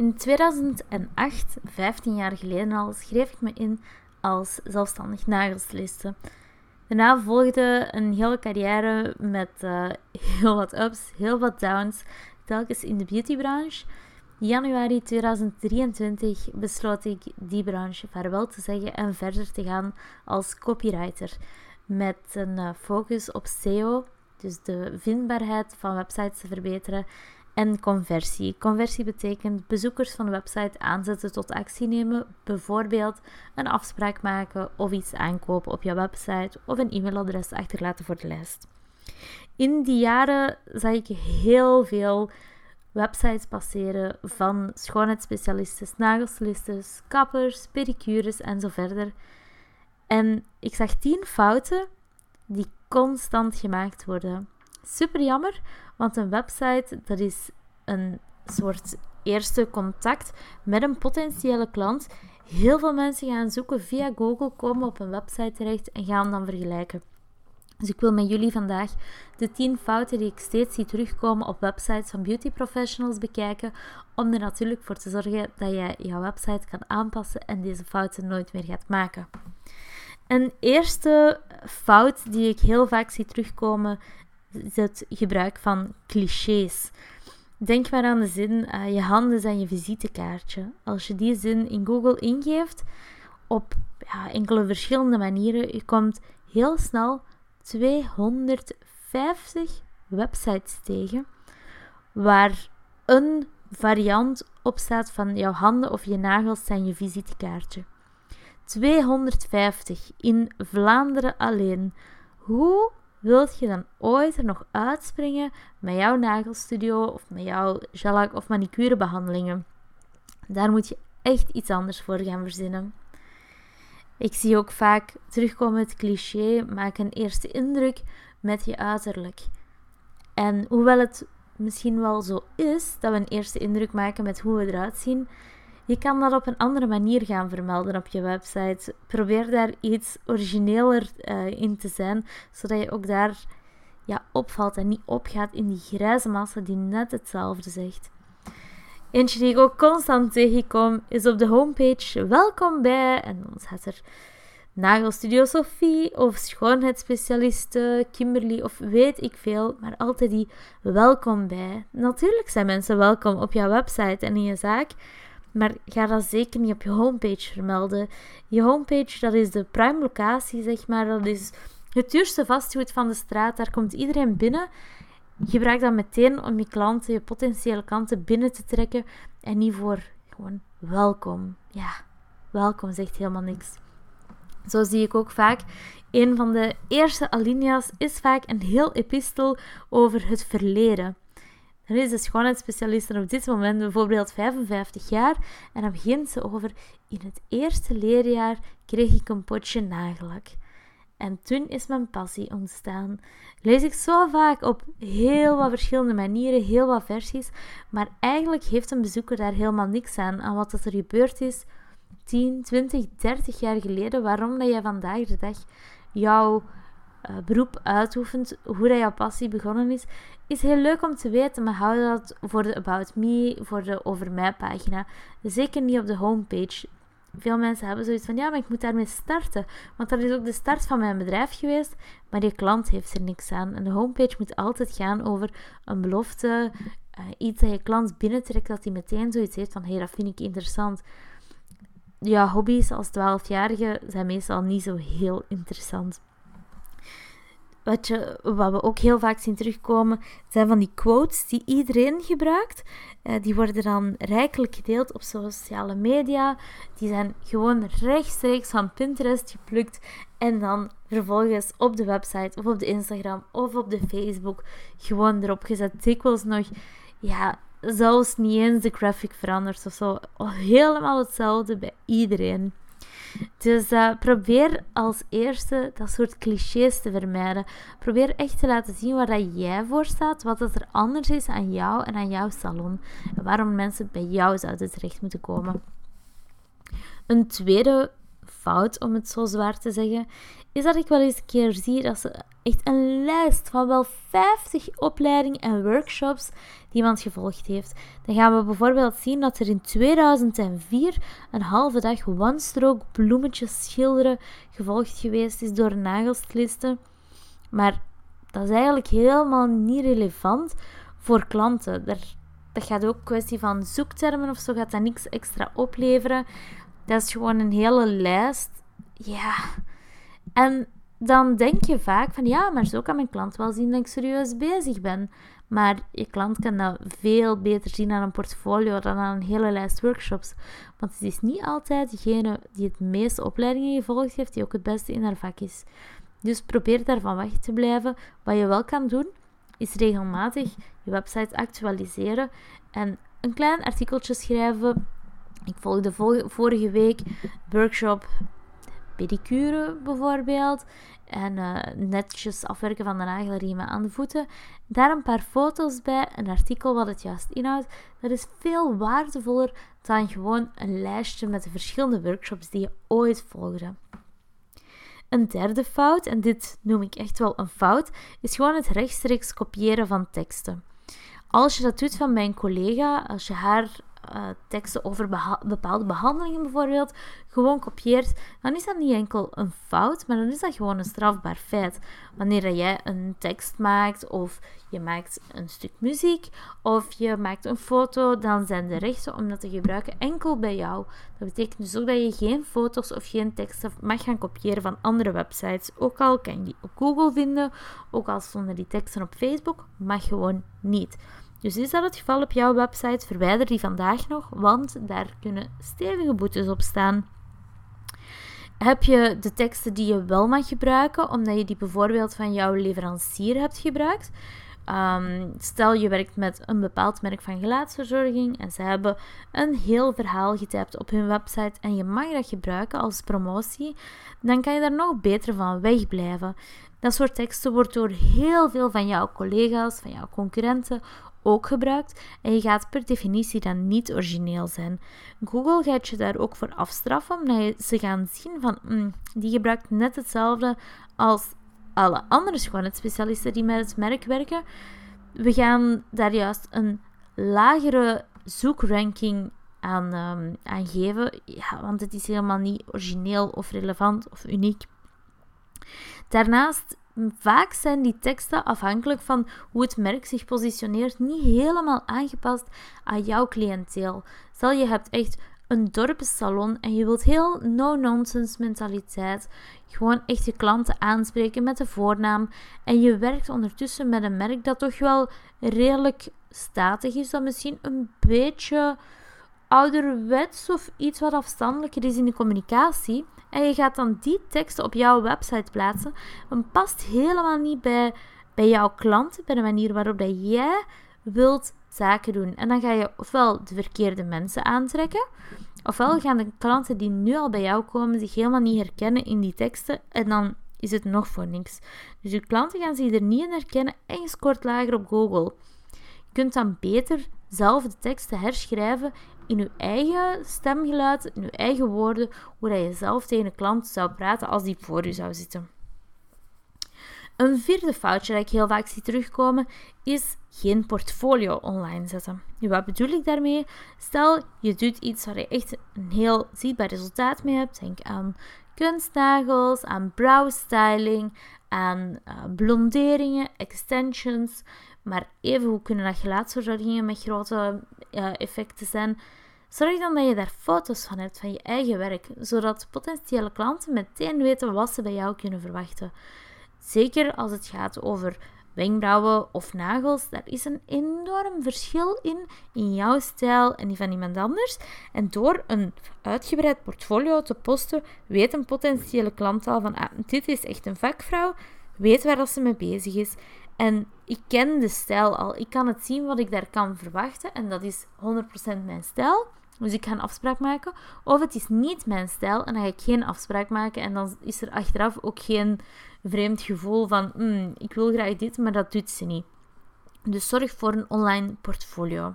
In 2008, 15 jaar geleden al, schreef ik me in als zelfstandig nagelsliste. Daarna volgde een hele carrière met uh, heel wat ups, heel wat downs, telkens in de beautybranche. Januari 2023 besloot ik die branche vaarwel te zeggen en verder te gaan als copywriter. Met een uh, focus op SEO, dus de vindbaarheid van websites te verbeteren en conversie. Conversie betekent bezoekers van de website aanzetten tot actie nemen, bijvoorbeeld een afspraak maken of iets aankopen op je website of een e-mailadres achterlaten voor de lijst. In die jaren zag ik heel veel websites passeren van schoonheidsspecialisten, nagelslistes, kappers, pedicures en zo verder. En ik zag tien fouten die constant gemaakt worden. Super jammer, want een website, dat is een soort eerste contact met een potentiële klant. Heel veel mensen gaan zoeken via Google, komen op een website terecht en gaan dan vergelijken. Dus ik wil met jullie vandaag de 10 fouten die ik steeds zie terugkomen op websites van beauty professionals bekijken. Om er natuurlijk voor te zorgen dat je jouw website kan aanpassen en deze fouten nooit meer gaat maken. Een eerste fout die ik heel vaak zie terugkomen het gebruik van clichés. Denk maar aan de zin: uh, je handen zijn je visitekaartje. Als je die zin in Google ingeeft op ja, enkele verschillende manieren, je komt heel snel 250 websites tegen waar een variant op staat van jouw handen of je nagels zijn je visitekaartje. 250 in Vlaanderen alleen. Hoe wilt je dan ooit er nog uitspringen met jouw nagelstudio of met jouw gelak of manicurebehandelingen? Daar moet je echt iets anders voor gaan verzinnen. Ik zie ook vaak terugkomen het cliché: maak een eerste indruk met je uiterlijk. En hoewel het misschien wel zo is dat we een eerste indruk maken met hoe we eruit zien, je kan dat op een andere manier gaan vermelden op je website. Probeer daar iets origineler uh, in te zijn, zodat je ook daar ja, opvalt en niet opgaat in die grijze massa die net hetzelfde zegt. Eentje die ik ook constant tegenkom is op de homepage welkom bij en dan staat er nagelstudio Sophie of schoonheidsspecialiste Kimberly of weet ik veel, maar altijd die welkom bij. Natuurlijk zijn mensen welkom op jouw website en in je zaak, maar ga dat zeker niet op je homepage vermelden. Je homepage, dat is de prime locatie, zeg maar. Dat is het duurste vastgoed van de straat. Daar komt iedereen binnen. Gebruik dat meteen om je klanten, je potentiële klanten binnen te trekken. En niet voor gewoon welkom. Ja, welkom zegt helemaal niks. Zo zie ik ook vaak. Een van de eerste alinea's is vaak een heel epistel over het verleden. Dan is de schoonheidsspecialist op dit moment bijvoorbeeld 55 jaar en dan begint ze over in het eerste leerjaar kreeg ik een potje nagellak. En toen is mijn passie ontstaan. Lees ik zo vaak op heel wat verschillende manieren, heel wat versies, maar eigenlijk heeft een bezoeker daar helemaal niks aan aan wat er gebeurd is 10, 20, 30 jaar geleden, waarom dat jij vandaag de dag jouw uh, beroep uitoefent, hoe dat jouw passie begonnen is, is heel leuk om te weten, maar hou dat voor de About Me, voor de Over Mij pagina. Zeker niet op de homepage. Veel mensen hebben zoiets van, ja, maar ik moet daarmee starten. Want dat is ook de start van mijn bedrijf geweest, maar die klant heeft er niks aan. En de homepage moet altijd gaan over een belofte, uh, iets dat je klant binnentrekt, dat hij meteen zoiets heeft van, hé, hey, dat vind ik interessant. Ja, hobby's als 12-jarige zijn meestal niet zo heel interessant. Wat, je, wat we ook heel vaak zien terugkomen, zijn van die quotes die iedereen gebruikt. Uh, die worden dan rijkelijk gedeeld op sociale media. Die zijn gewoon rechtstreeks van Pinterest geplukt. En dan vervolgens op de website of op de Instagram of op de Facebook gewoon erop gezet. Dikwijls nog, ja, zelfs niet eens de graphic veranderd of zo. Helemaal hetzelfde bij iedereen. Dus uh, probeer als eerste dat soort clichés te vermijden. Probeer echt te laten zien waar dat jij voor staat, wat er anders is aan jou en aan jouw salon. En waarom mensen bij jou zouden terecht moeten komen. Een tweede fout, om het zo zwaar te zeggen, is dat ik wel eens een keer zie dat ze echt een lijst van wel 50 opleidingen en workshops die iemand gevolgd heeft. Dan gaan we bijvoorbeeld zien dat er in 2004 een halve dag one-stroke bloemetjes schilderen gevolgd geweest is door nagelstilisten. Maar dat is eigenlijk helemaal niet relevant voor klanten. dat gaat ook kwestie van zoektermen of zo, gaat dat niks extra opleveren. Dat is gewoon een hele lijst. Ja. En dan denk je vaak van ja, maar zo kan mijn klant wel zien dat ik serieus bezig ben. Maar je klant kan dat veel beter zien aan een portfolio dan aan een hele lijst workshops. Want het is niet altijd degene die het meeste opleidingen gevolgd heeft, die ook het beste in haar vak is. Dus probeer daarvan weg te blijven. Wat je wel kan doen, is regelmatig je website actualiseren en een klein artikeltje schrijven. Ik volgde vorige week workshop pedicure bijvoorbeeld. En uh, netjes afwerken van de nagelriemen aan de voeten. Daar een paar foto's bij, een artikel wat het juist inhoudt. Dat is veel waardevoller dan gewoon een lijstje met de verschillende workshops die je ooit volgde. Een derde fout, en dit noem ik echt wel een fout, is gewoon het rechtstreeks kopiëren van teksten. Als je dat doet van mijn collega, als je haar uh, teksten over bepaalde behandelingen bijvoorbeeld gewoon kopieert, dan is dat niet enkel een fout, maar dan is dat gewoon een strafbaar feit. Wanneer jij een tekst maakt of je maakt een stuk muziek of je maakt een foto, dan zijn de rechten om dat te gebruiken enkel bij jou. Dat betekent dus ook dat je geen foto's of geen teksten mag gaan kopiëren van andere websites. Ook al kan je die op Google vinden, ook al stonden die teksten op Facebook, mag gewoon niet. Dus is dat het geval op jouw website, verwijder die vandaag nog, want daar kunnen stevige boetes op staan. Heb je de teksten die je wel mag gebruiken, omdat je die bijvoorbeeld van jouw leverancier hebt gebruikt? Ehm, stel je werkt met een bepaald merk van gelaatsverzorging en ze hebben een heel verhaal getypt op hun website en je mag dat gebruiken als promotie, dan kan je daar nog beter van wegblijven. Dat soort teksten wordt door heel veel van jouw collega's, van jouw concurrenten ook gebruikt en je gaat per definitie dan niet origineel zijn. Google gaat je daar ook voor afstraffen, omdat ze gaan zien van mm, die gebruikt net hetzelfde als alle andere schoonheidsspecialisten die met het merk werken. We gaan daar juist een lagere zoekranking aan, um, aan geven, want het is helemaal niet origineel of relevant of uniek. Daarnaast Vaak zijn die teksten afhankelijk van hoe het merk zich positioneert niet helemaal aangepast aan jouw cliënteel. Stel je hebt echt een dorpssalon en je wilt heel no-nonsense mentaliteit. Gewoon echt je klanten aanspreken met de voornaam. En je werkt ondertussen met een merk dat toch wel redelijk statig is. Dat misschien een beetje ouderwets of iets wat afstandelijker is in de communicatie. En je gaat dan die teksten op jouw website plaatsen. Dan past helemaal niet bij, bij jouw klanten, bij de manier waarop dat jij wilt zaken doen. En dan ga je ofwel de verkeerde mensen aantrekken, ofwel gaan de klanten die nu al bij jou komen zich helemaal niet herkennen in die teksten. En dan is het nog voor niks. Dus je klanten gaan zich er niet in herkennen en je scoort lager op Google. Je kunt dan beter zelf de teksten herschrijven in je eigen stemgeluid, in je eigen woorden, hoe dat je zelf tegen een klant zou praten als die voor je zou zitten. Een vierde foutje dat ik heel vaak zie terugkomen is geen portfolio online zetten. Wat bedoel ik daarmee? Stel je doet iets waar je echt een heel zichtbaar resultaat mee hebt. Denk aan kunstnagels, aan browstyling, aan uh, blonderingen, extensions. Maar even hoe kunnen dat gelaatsverzorgingen met grote effecten zijn? Zorg dan dat je daar foto's van hebt van je eigen werk, zodat potentiële klanten meteen weten wat ze bij jou kunnen verwachten. Zeker als het gaat over wenkbrauwen of nagels, daar is een enorm verschil in, in jouw stijl en die van iemand anders. En door een uitgebreid portfolio te posten, weet een potentiële klant al van, ah, dit is echt een vakvrouw, weet waar dat ze mee bezig is. En ik ken de stijl al. Ik kan het zien wat ik daar kan verwachten. En dat is 100% mijn stijl. Dus ik ga een afspraak maken. Of het is niet mijn stijl en dan ga ik geen afspraak maken. En dan is er achteraf ook geen vreemd gevoel van mm, ik wil graag dit, maar dat doet ze niet. Dus zorg voor een online portfolio.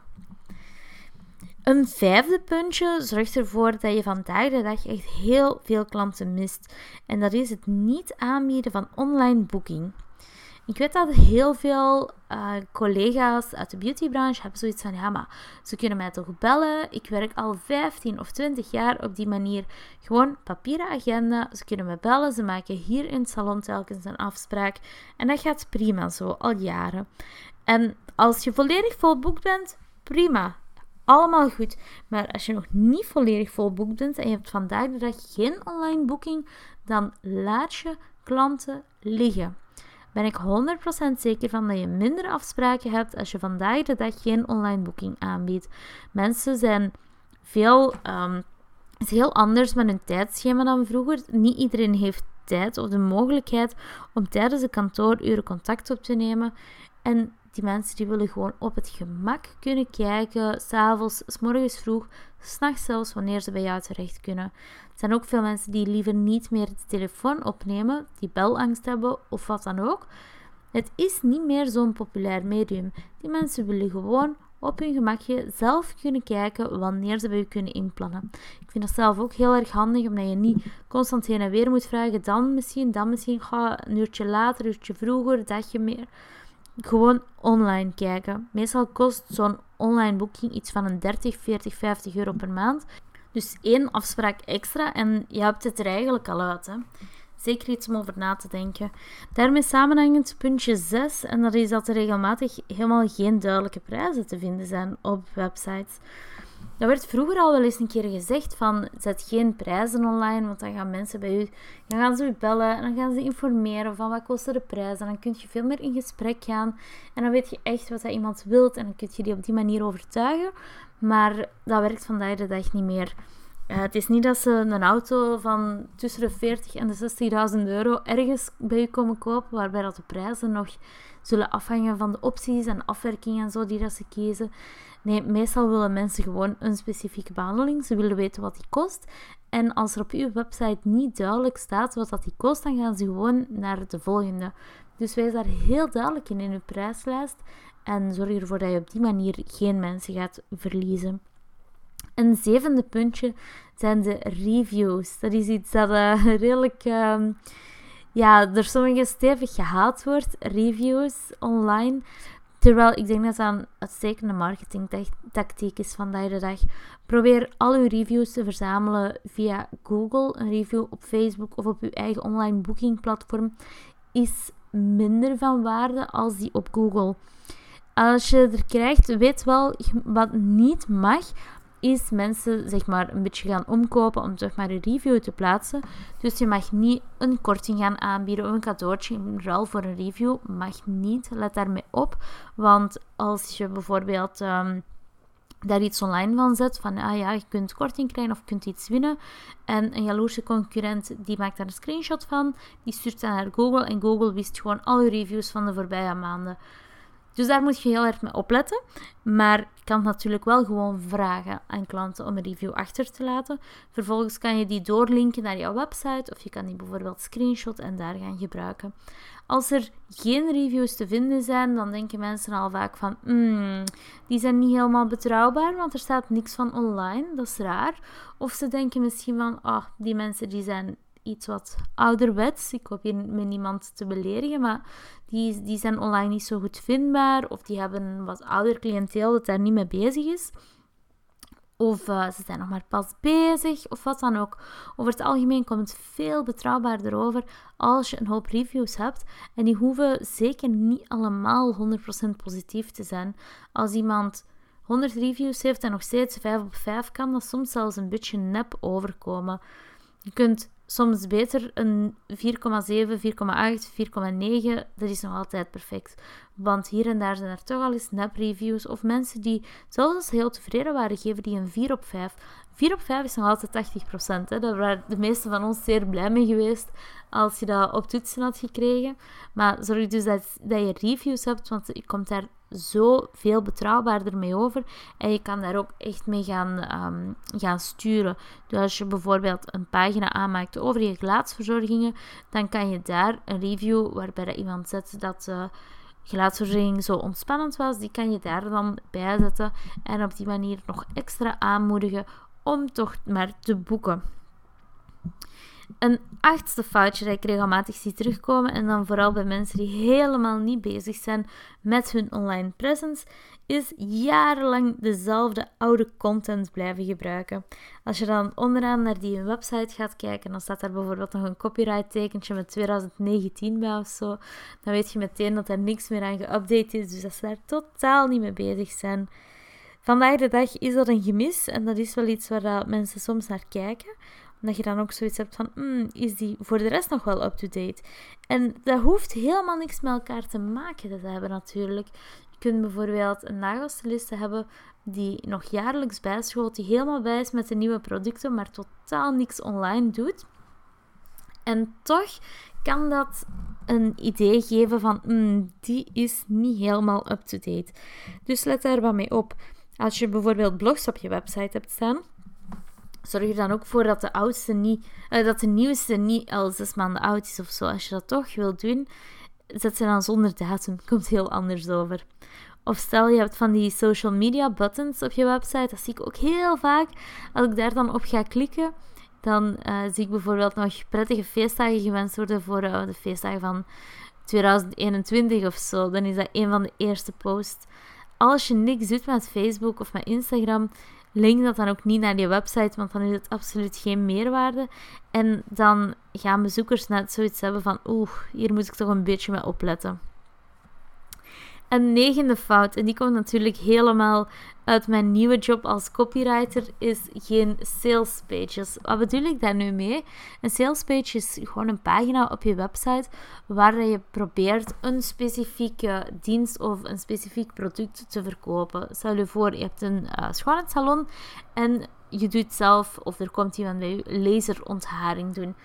Een vijfde puntje zorgt ervoor dat je vandaag de dag echt heel veel klanten mist. En dat is het niet aanbieden van online boeking. Ik weet dat heel veel uh, collega's uit de beautybranche hebben zoiets van: ja, maar ze kunnen mij toch bellen? Ik werk al 15 of 20 jaar op die manier. Gewoon papieren agenda. Ze kunnen me bellen. Ze maken hier in het salon telkens een afspraak. En dat gaat prima zo, al jaren. En als je volledig volboekt bent, prima. Allemaal goed. Maar als je nog niet volledig volboekt bent en je hebt vandaag de dag geen online boeking, dan laat je klanten liggen ben ik 100% zeker van dat je minder afspraken hebt als je vandaag de dag geen online boeking aanbiedt. Mensen zijn veel, um, is heel anders met hun tijdschema dan vroeger. Niet iedereen heeft tijd of de mogelijkheid om tijdens de kantooruren contact op te nemen. En die mensen die willen gewoon op het gemak kunnen kijken, s'avonds, s morgens vroeg, s'nachts zelfs, wanneer ze bij jou terecht kunnen. Er zijn ook veel mensen die liever niet meer de telefoon opnemen, die belangst hebben of wat dan ook. Het is niet meer zo'n populair medium. Die mensen willen gewoon op hun gemakje zelf kunnen kijken wanneer ze bij je kunnen inplannen. Ik vind dat zelf ook heel erg handig, omdat je niet constant heen en weer moet vragen. Dan misschien, dan misschien, ga een uurtje later, een uurtje vroeger, dagje meer gewoon online kijken. Meestal kost zo'n online boeking iets van een 30, 40, 50 euro per maand. Dus één afspraak extra en je hebt het er eigenlijk al uit. Hè. Zeker iets om over na te denken. Daarmee samenhangend puntje 6, en dat is dat er regelmatig helemaal geen duidelijke prijzen te vinden zijn op websites. Dat werd vroeger al wel eens een keer gezegd van zet geen prijzen online, want dan gaan mensen bij u, dan gaan ze u bellen en dan gaan ze informeren van wat kosten de prijzen. En dan kun je veel meer in gesprek gaan en dan weet je echt wat dat iemand wilt en dan kun je die op die manier overtuigen. Maar dat werkt vandaag de dag niet meer. Uh, het is niet dat ze een auto van tussen de 40 en de 60.000 euro ergens bij u komen kopen, waarbij dat de prijzen nog zullen afhangen van de opties en afwerkingen en zo die dat ze kiezen. Nee, meestal willen mensen gewoon een specifieke behandeling. Ze willen weten wat die kost. En als er op uw website niet duidelijk staat wat dat die kost, dan gaan ze gewoon naar de volgende. Dus wees daar heel duidelijk in in uw prijslijst. En zorg ervoor dat je op die manier geen mensen gaat verliezen. Een zevende puntje zijn de reviews. Dat is iets dat uh, redelijk uh, ja, door sommigen stevig gehaald wordt. Reviews online. Terwijl ik denk dat dat een uitstekende marketingtactiek is vandaag de dag. Probeer al uw reviews te verzamelen via Google. Een review op Facebook of op uw eigen online boekingplatform is minder van waarde als die op Google. Als je er krijgt, weet wel wat niet mag is mensen zeg maar een beetje gaan omkopen om toch maar een review te plaatsen. Dus je mag niet een korting gaan aanbieden of een cadeautje in ruil voor een review. Mag niet. Let daarmee op. Want als je bijvoorbeeld um, daar iets online van zet, van ah ja, je kunt korting krijgen of kunt iets winnen. En een jaloerse concurrent die maakt daar een screenshot van, die stuurt dan naar Google en Google wist gewoon alle reviews van de voorbije maanden. Dus daar moet je heel erg mee opletten. Maar je kan natuurlijk wel gewoon vragen aan klanten om een review achter te laten. Vervolgens kan je die doorlinken naar jouw website of je kan die bijvoorbeeld screenshot en daar gaan gebruiken. Als er geen reviews te vinden zijn, dan denken mensen al vaak van, hmm, die zijn niet helemaal betrouwbaar, want er staat niks van online, dat is raar. Of ze denken misschien van, oh, die mensen die zijn iets wat ouderwets. Ik hoop hier met niemand te beledigen, maar die, die zijn online niet zo goed vindbaar. Of die hebben een wat ouder cliënteel dat daar niet mee bezig is. Of uh, ze zijn nog maar pas bezig, of wat dan ook. Over het algemeen komt het veel betrouwbaarder over als je een hoop reviews hebt. En die hoeven zeker niet allemaal 100% positief te zijn. Als iemand 100 reviews heeft en nog steeds 5 op 5 kan, dat soms zelfs een beetje nep overkomen. Je kunt soms beter een 4,7, 4,8, 4,9. Dat is nog altijd perfect. Want hier en daar zijn er toch al eens nep-reviews. Of mensen die, zelfs heel tevreden waren, geven die een 4 op 5. 4 op 5 is nog altijd 80%. Hè. Daar waren de meeste van ons zeer blij mee geweest als je dat op toetsen had gekregen. Maar zorg dus dat, dat je reviews hebt, want je komt daar zo veel betrouwbaarder mee over. En je kan daar ook echt mee gaan, um, gaan sturen. Dus als je bijvoorbeeld een pagina aanmaakt over je gelaatsverzorgingen, dan kan je daar een review waarbij iemand zet dat... Uh, geluidsverzorging zo ontspannend was, die kan je daar dan bij zetten en op die manier nog extra aanmoedigen om toch maar te boeken. Een achtste foutje dat ik regelmatig zie terugkomen, en dan vooral bij mensen die helemaal niet bezig zijn met hun online presence, is jarenlang dezelfde oude content blijven gebruiken. Als je dan onderaan naar die website gaat kijken, dan staat daar bijvoorbeeld nog een copyright tekentje met 2019 bij of zo. Dan weet je meteen dat er niks meer aan geüpdate is, dus dat ze daar totaal niet mee bezig zijn. Vandaag de dag is dat een gemis en dat is wel iets waar mensen soms naar kijken dat je dan ook zoiets hebt van, hmm, is die voor de rest nog wel up-to-date? En dat hoeft helemaal niks met elkaar te maken te hebben natuurlijk. Je kunt bijvoorbeeld een nagelstyliste hebben die nog jaarlijks bijschoot, die helemaal bij is met de nieuwe producten, maar totaal niks online doet. En toch kan dat een idee geven van, hmm, die is niet helemaal up-to-date. Dus let daar wat mee op. Als je bijvoorbeeld blogs op je website hebt staan, zorg er dan ook voor dat de oudste niet, uh, dat de nieuwste niet al zes maanden oud is of zo. Als je dat toch wilt doen, zet ze dan zonder datum. Komt heel anders over. Of stel je hebt van die social media buttons op je website, dat zie ik ook heel vaak. Als ik daar dan op ga klikken, dan uh, zie ik bijvoorbeeld nog prettige feestdagen gewenst worden voor uh, de feestdagen van 2021 of zo. Dan is dat een van de eerste posts. Als je niks doet met Facebook of met Instagram, link dat dan ook niet naar die website, want dan is het absoluut geen meerwaarde. En dan gaan bezoekers net zoiets hebben van, oeh, hier moet ik toch een beetje mee opletten. Een negende fout, en die komt natuurlijk helemaal uit mijn nieuwe job als copywriter, is geen sales pages. Wat bedoel ik daar nu mee? Een sales page is gewoon een pagina op je website waar je probeert een specifieke dienst of een specifiek product te verkopen. Stel je voor, je hebt een uh, schoonheidssalon en je doet zelf, of er komt iemand bij je, laserontharing doen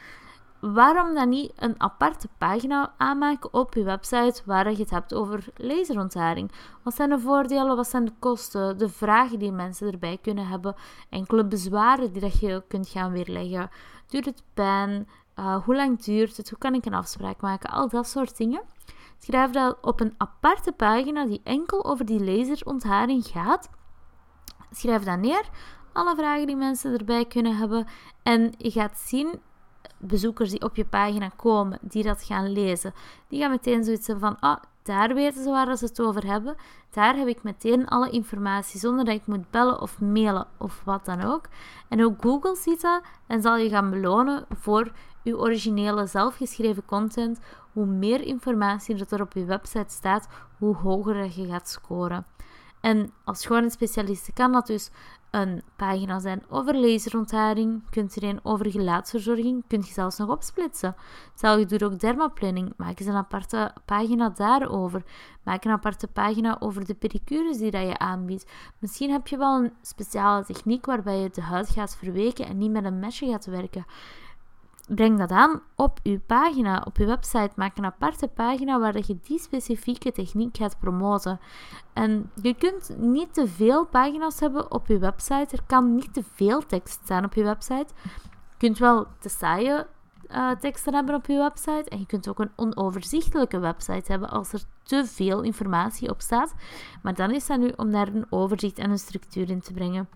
waarom dan niet een aparte pagina aanmaken op je website waar je het hebt over laserontharing? Wat zijn de voordelen, wat zijn de kosten, de vragen die mensen erbij kunnen hebben, enkele bezwaren die dat je kunt gaan weerleggen. Duurt het pijn? Uh, hoe lang duurt het? Hoe kan ik een afspraak maken? Al dat soort dingen. Schrijf dat op een aparte pagina die enkel over die laserontharing gaat. Schrijf dat neer, alle vragen die mensen erbij kunnen hebben. En je gaat zien bezoekers die op je pagina komen, die dat gaan lezen, die gaan meteen zoiets hebben van, ah, daar weten ze waar ze het over hebben. Daar heb ik meteen alle informatie, zonder dat ik moet bellen of mailen of wat dan ook. En ook Google ziet dat en zal je gaan belonen voor je originele zelfgeschreven content. Hoe meer informatie er op je website staat, hoe hoger je gaat scoren. En als schoonheidsspecialist kan dat dus een pagina zijn over laserontharing, kunt er een over gelaatsverzorging, kunt je zelfs nog opsplitsen. Stel je doet ook dermaplanning, maak eens een aparte pagina daarover. Maak een aparte pagina over de pedicures die dat je aanbiedt. Misschien heb je wel een speciale techniek waarbij je de huid gaat verweken en niet met een mesje gaat werken breng dat aan op je pagina, op je website. Maak een aparte pagina waar je die specifieke techniek gaat promoten. En je kunt niet te veel pagina's hebben op je website. Er kan niet te veel tekst staan op je website. Je kunt wel te saaie uh, teksten hebben op je website. En je kunt ook een onoverzichtelijke website hebben als er te veel informatie op staat. Maar dan is dat nu om daar een overzicht en een structuur in te brengen.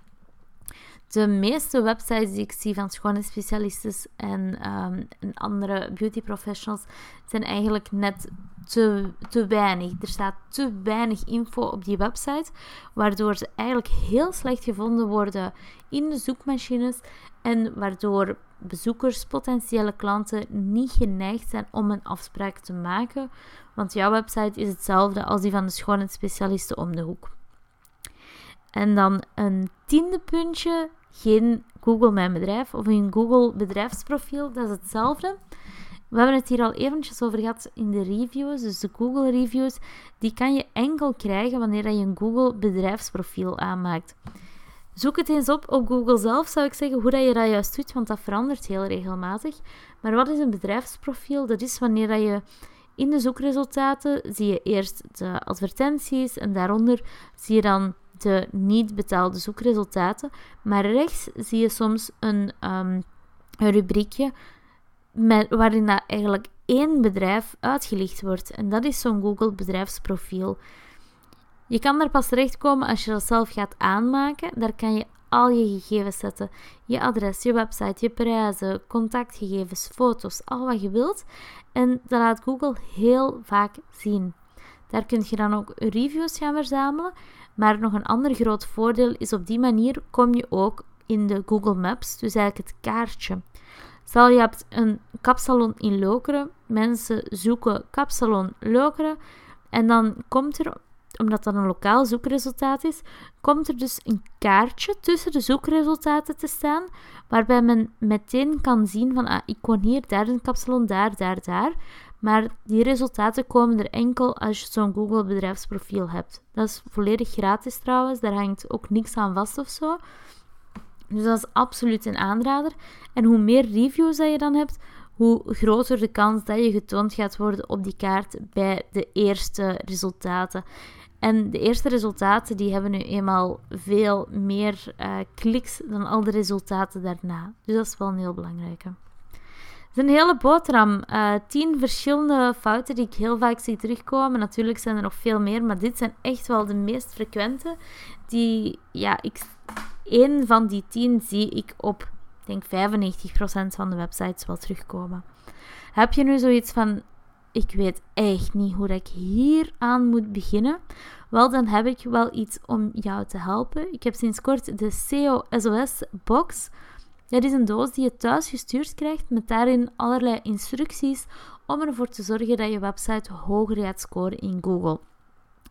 De meeste websites die ik zie van schoonheidsspecialisten en, um, en andere beauty professionals zijn eigenlijk net te, te weinig. Er staat te weinig info op die website, waardoor ze eigenlijk heel slecht gevonden worden in de zoekmachines en waardoor bezoekers, potentiële klanten niet geneigd zijn om een afspraak te maken, want jouw website is hetzelfde als die van de schoonheidsspecialisten om de hoek. En dan een tiende puntje, geen Google Mijn Bedrijf of een Google bedrijfsprofiel, dat is hetzelfde. We hebben het hier al eventjes over gehad in de reviews, dus de Google reviews, die kan je enkel krijgen wanneer je een Google bedrijfsprofiel aanmaakt. Zoek het eens op op Google zelf, zou ik zeggen, hoe dat je dat juist doet, want dat verandert heel regelmatig. Maar wat is een bedrijfsprofiel? Dat is wanneer dat je in de zoekresultaten zie je eerst de advertenties en daaronder zie je dan de niet betaalde zoekresultaten. Maar rechts zie je soms een, um, rubriekje met, waarin dat eigenlijk één bedrijf uitgelicht wordt. En dat is zo'n Google bedrijfsprofiel. Je kan daar pas terechtkomen als je dat zelf gaat aanmaken. Daar kan je al je gegevens zetten. Je adres, je website, je prijzen, contactgegevens, foto's, al wat je wilt. En dat laat Google heel vaak zien. Daar kun je dan ook reviews gaan verzamelen. Maar nog een ander groot voordeel is op die manier kom je ook in de Google Maps, dus eigenlijk het kaartje. Stel je hebt een kapsalon in Lokeren, mensen zoeken kapsalon Lokeren en dan komt er, omdat dat een lokaal zoekresultaat is, komt er dus een kaartje tussen de zoekresultaten te staan, waarbij men meteen kan zien van, ah, ik woon hier, daar een kapsalon, daar, daar, daar. Maar die resultaten komen er enkel als je zo'n Google bedrijfsprofiel hebt. Dat is volledig gratis trouwens, daar hangt ook niks aan vast of zo. Dus dat is absoluut een aanrader. En hoe meer reviews dat je dan hebt, hoe groter de kans dat je getoond gaat worden op die kaart bij de eerste resultaten. En de eerste resultaten die hebben nu eenmaal veel meer uh, kliks dan al de resultaten daarna. Dus dat is wel een heel belangrijke. Is een hele boterham. Uh, tien verschillende fouten die ik heel vaak zie terugkomen. Natuurlijk zijn er nog veel meer, maar dit zijn echt wel de meest frequente. Die, ja, ik, één van die tien zie ik op, denk 95% van de websites wel terugkomen. Heb je nu zoiets van, ik weet echt niet hoe ik hier aan moet beginnen? Wel, dan heb ik wel iets om jou te helpen. Ik heb sinds kort de SEO SOS box. Dat is een doos die je thuis gestuurd krijgt met daarin allerlei instructies om ervoor te zorgen dat je website hoger gaat scoren in Google.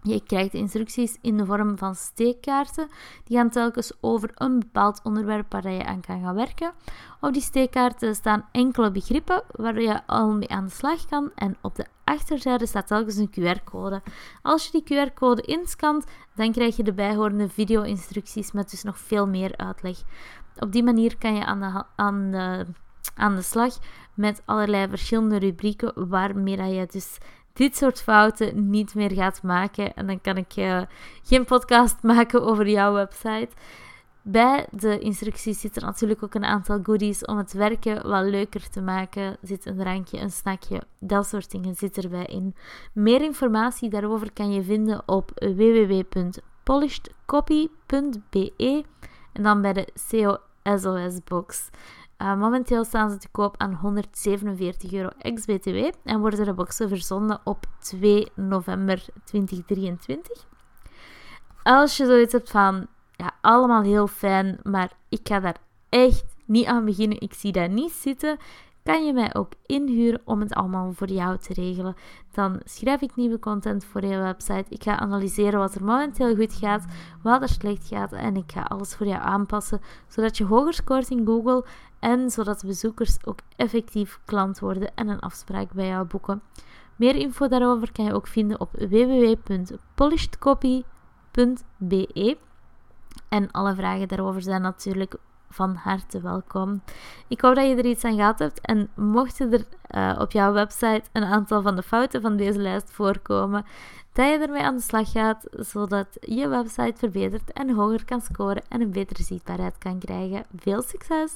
Je krijgt instructies in de vorm van steekkaarten. Die gaan telkens over een bepaald onderwerp waar je aan kan gaan werken. Op die steekkaarten staan enkele begrippen waar je al mee aan de slag kan. En op de achterzijde staat telkens een QR-code. Als je die QR-code inscant, dan krijg je de bijhorende video-instructies met dus nog veel meer uitleg. Op die manier kan je aan de, aan de, aan de slag met allerlei verschillende rubrieken waarmee dat je dus dit soort fouten niet meer gaat maken. En dan kan ik uh, geen podcast maken over jouw website. Bij de instructies zitten natuurlijk ook een aantal goodies om het werken wat leuker te maken. Zit een drankje, een snackje, dat soort dingen zit erbij in. Meer informatie daarover kan je vinden op www.polishedcopy.be en dan bij de CO SOS box. Uh, momenteel staan ze te koop aan 147 euro ex-BTW en worden de boxen verzonden op 2 november 2023. Als je zoiets hebt van, ja, allemaal heel fijn, maar ik ga daar echt niet aan beginnen, ik zie dat niet zitten, kan je mij ook inhuren om het allemaal voor jou te regelen. Dan schrijf ik nieuwe content voor je website. Ik ga analyseren wat er momenteel goed gaat, wat er slecht gaat en ik ga alles voor jou aanpassen, zodat je hoger scoort in Google en zodat bezoekers ook effectief klant worden en een afspraak bij jou boeken. Meer info daarover kan je ook vinden op www.polishedcopy.be. En alle vragen daarover zijn natuurlijk van harte welkom. Ik hoop dat je er iets aan gehad hebt. En mochten er uh, op jouw website een aantal van de fouten van deze lijst voorkomen, dat je ermee aan de slag gaat, zodat je website verbetert en hoger kan scoren en een betere zichtbaarheid kan krijgen. Veel succes!